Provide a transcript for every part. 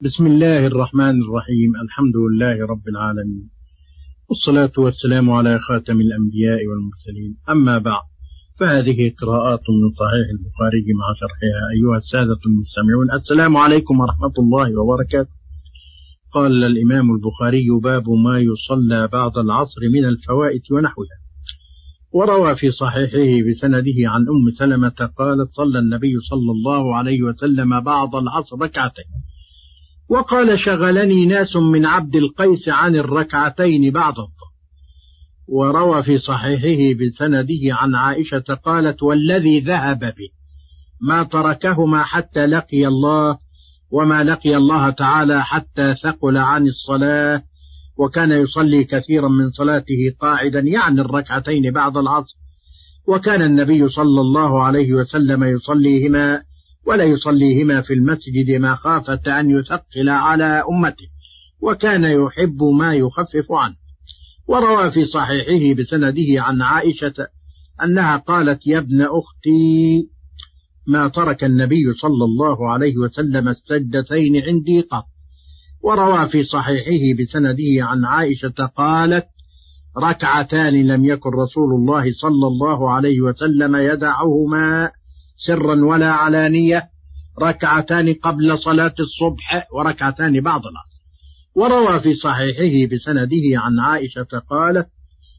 بسم الله الرحمن الرحيم الحمد لله رب العالمين والصلاة والسلام على خاتم الأنبياء والمرسلين أما بعد فهذه قراءات من صحيح البخاري مع شرحها أيها السادة المستمعون السلام عليكم ورحمة الله وبركاته قال الإمام البخاري باب ما يصلى بعد العصر من الفوائت ونحوها وروى في صحيحه بسنده عن أم سلمة قالت صلى النبي صلى الله عليه وسلم بعد العصر ركعتين. وقال شغلني ناس من عبد القيس عن الركعتين بعد الظهر وروى في صحيحه بسنده عن عائشة قالت والذي ذهب به ما تركهما حتى لقي الله وما لقي الله تعالى حتى ثقل عن الصلاة وكان يصلي كثيرا من صلاته قاعدا يعني الركعتين بعد العصر وكان النبي صلى الله عليه وسلم يصليهما ولا يصليهما في المسجد مخافة أن يثقل على أمته وكان يحب ما يخفف عنه. وروى في صحيحه بسنده عن عائشة أنها قالت يا ابن أختي ما ترك النبي صلى الله عليه وسلم السجدتين عندي قط. وروى في صحيحه بسنده عن عائشة قالت ركعتان لم يكن رسول الله صلى الله عليه وسلم يدعهما سرا ولا علانية ركعتان قبل صلاة الصبح وركعتان العصر. وروى في صحيحه بسنده عن عائشة قالت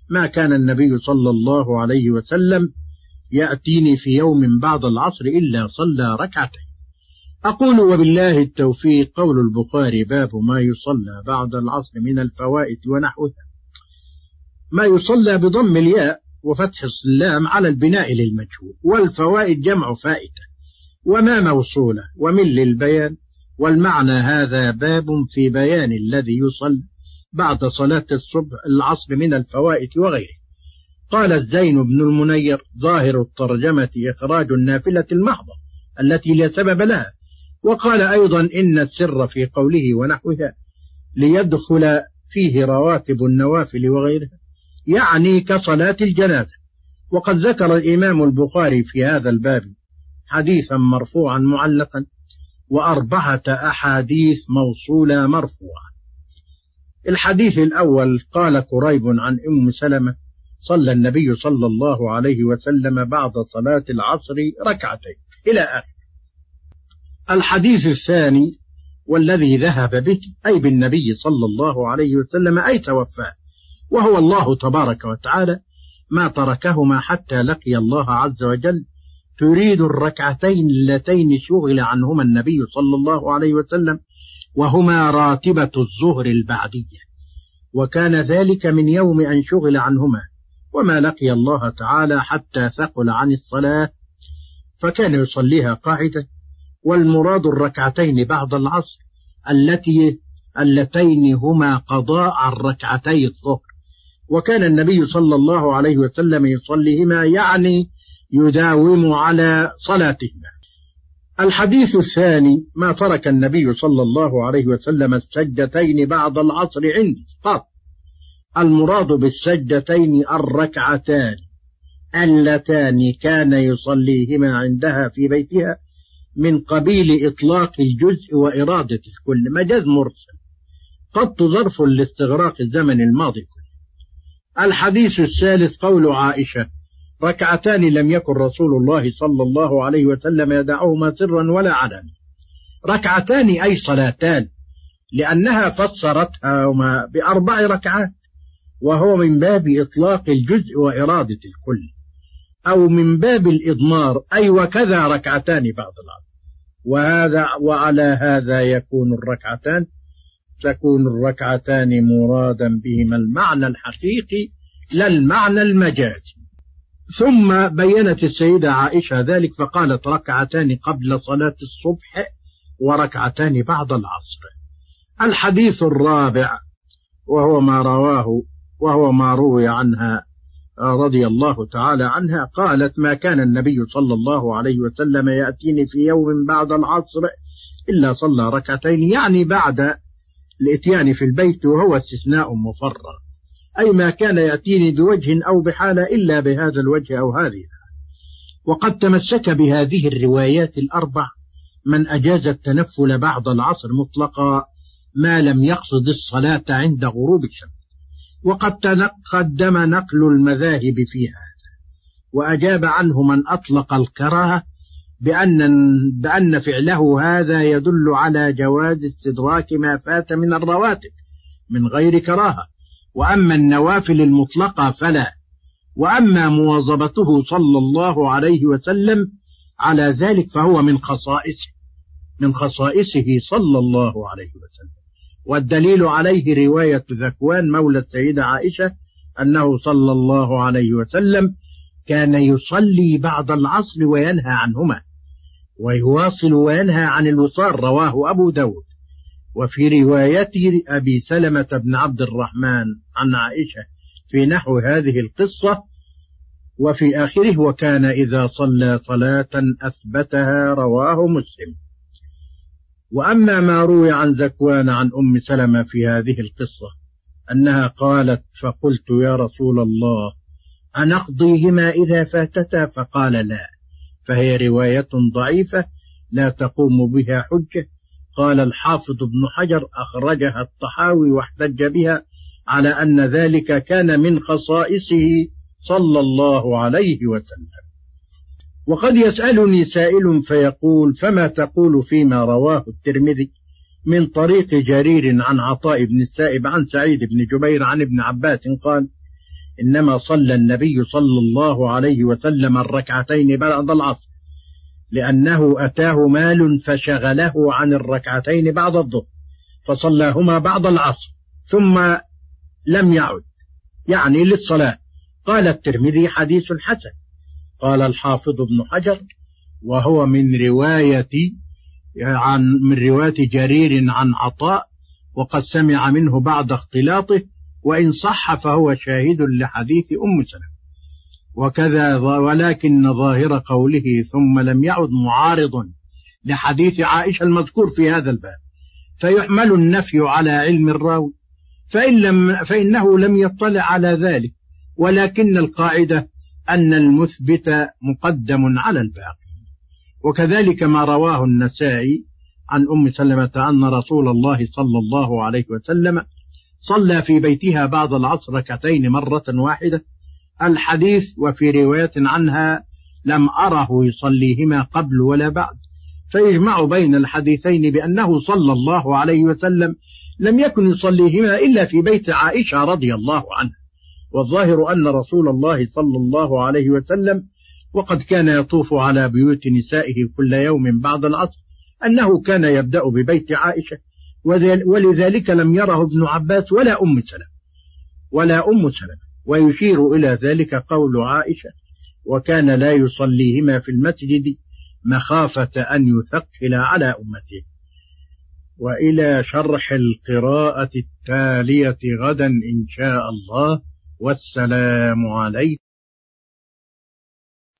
ما كان النبي صلى الله عليه وسلم يأتيني في يوم بعد العصر إلا صلى ركعتين. أقول وبالله التوفيق قول البخاري باب ما يصلى بعد العصر من الفوائد ونحوها. ما يصلى بضم الياء وفتح السلام على البناء للمجهول والفوائد جمع فائدة وما موصولة ومن للبيان والمعنى هذا باب في بيان الذي يصل بعد صلاة الصبح العصر من الفوائد وغيره. قال الزين بن المنير ظاهر الترجمة إخراج النافلة المحضة التي لا سبب لها. وقال أيضا إن السر في قوله ونحوها ليدخل فيه رواتب النوافل وغيرها. يعني كصلاة الجنازة. وقد ذكر الإمام البخاري في هذا الباب حديثا مرفوعا معلقا وأربعة أحاديث موصولة مرفوعة الحديث الأول قال قريب عن أم سلمة صلى النبي صلى الله عليه وسلم بعد صلاة العصر ركعتين إلى آخر. الحديث الثاني والذي ذهب به أي بالنبي صلى الله عليه وسلم أي توفاه. وهو الله تبارك وتعالى ما تركهما حتى لقي الله عز وجل تريد الركعتين اللتين شغل عنهما النبي صلى الله عليه وسلم وهما راتبة الظهر البعدية. وكان ذلك من يوم أن شغل عنهما وما لقي الله تعالى حتى ثقل عن الصلاة فكان يصليها قاعدة. والمراد الركعتين بعد العصر التي اللتين هما قضاء عن ركعتي الظهر. وكان النبي صلى الله عليه وسلم يصليهما يعني يداوم على صلاتهما. الحديث الثاني ما ترك النبي صلى الله عليه وسلم السجدتين بعد العصر عندي قط المراد بالسجدتين الركعتان اللتان كان يصليهما عندها في بيتها من قبيل إطلاق الجزء وإرادة الكل. مجاز مرسل. قط ظرف لاستغراق الزمن الماضي الحديث الثالث قول عائشة ركعتان لم يكن رسول الله صلى الله عليه وسلم يدعهما سرا ولا علانية ركعتان أي صلاتان لأنها فسرتهما بأربع ركعات وهو من باب إطلاق الجزء وإرادة الكل أو من باب الإضمار أي وكذا ركعتان بعد العصر وهذا وعلى هذا يكون الركعتان تكون الركعتان مرادا بهما المعنى الحقيقي لا المعنى المجازي ثم بينت السيدة عائشة ذلك فقالت ركعتان قبل صلاة الصبح وركعتان بعد العصر. الحديث الرابع وهو ما رواه وهو ما روي عنها رضي الله تعالى عنها قالت ما كان النبي صلى الله عليه وسلم يأتيني في يوم بعد العصر إلا صلى ركعتين يعني بعد الإتيان في البيت وهو استثناء مفرغ. أي ما كان يأتيني بوجه أو بحالة إلا بهذا الوجه أو هذه. وقد تمسك بهذه الروايات الأربع من أجاز التنفل بعد العصر مطلقا ما لم يقصد الصلاة عند غروب الشمس. وقد تقدم نقل المذاهب في هذا. وأجاب عنه من أطلق الكراهة بأن, بأن فعله هذا يدل على جواز استدراك ما فات من الرواتب من غير كراهة. وأما النوافل المطلقة فلا. وأما مواظبته صلى الله عليه وسلم على ذلك فهو من خصائصه من خصائصه صلى الله عليه وسلم. والدليل عليه رواية ذكوان مولى السيدة عائشة أنه صلى الله عليه وسلم كان يصلي بعد العصر وينهى عنهما. ويواصل وينهى عن الوصال رواه أبو داود. وفي رواية أبي سلمة بن عبد الرحمن عن عائشة في نحو هذه القصة وفي آخره وكان إذا صلى صلاة أثبتها رواه مسلم. وأما ما روي عن زكوان عن أم سلمة في هذه القصة أنها قالت فقلت يا رسول الله أنقضيهما إذا فاتتا؟ فقال لا. فهي رواية ضعيفة لا تقوم بها حجة. قال الحافظ ابن حجر أخرجها الطحاوي واحتج بها على أن ذلك كان من خصائصه صلى الله عليه وسلم. وقد يسألني سائل فيقول فما تقول فيما رواه الترمذي من طريق جرير عن عطاء بن السائب عن سعيد بن جبير عن ابن عباس قال إنما صلى النبي صلى الله عليه وسلم الركعتين بعد العصر لأنه أتاه مال فشغله عن الركعتين بعد الظهر فصلاهما بعد العصر ثم لم يعد يعني للصلاة. قال الترمذي حديث حسن قال الحافظ ابن حجر وهو من رواية عن من رواية جرير عن عطاء وقد سمع منه بعد اختلاطه وإن صح فهو شاهد لحديث أم سلمة. وكذا ولكن ظاهر قوله ثم لم يعد معارض لحديث عائشة المذكور في هذا الباب. فيحمل النفي على علم الراوي. فإن لم فإنه لم يطلع على ذلك. ولكن القاعدة أن المثبت مقدم على الباقي. وكذلك ما رواه النسائي عن أم سلمة أن رسول الله صلى الله عليه وسلم صلى في بيتها بعد العصر ركعتين مرة واحدة. الحديث وفي رواية عنها لم أره يصليهما قبل ولا بعد. فيجمع بين الحديثين بأنه صلى الله عليه وسلم لم يكن يصليهما إلا في بيت عائشة رضي الله عنها. والظاهر أن رسول الله صلى الله عليه وسلم وقد كان يطوف على بيوت نسائه كل يوم بعد العصر أنه كان يبدأ ببيت عائشة. ولذلك لم يره ابن عباس ولا أم سلمة ولا أم سلمة. ويشير إلى ذلك قول عائشة وكان لا يصليهما في المسجد مخافة أن يثقل على أمته. وإلى شرح القراءة التالية غدا إن شاء الله والسلام عليكم.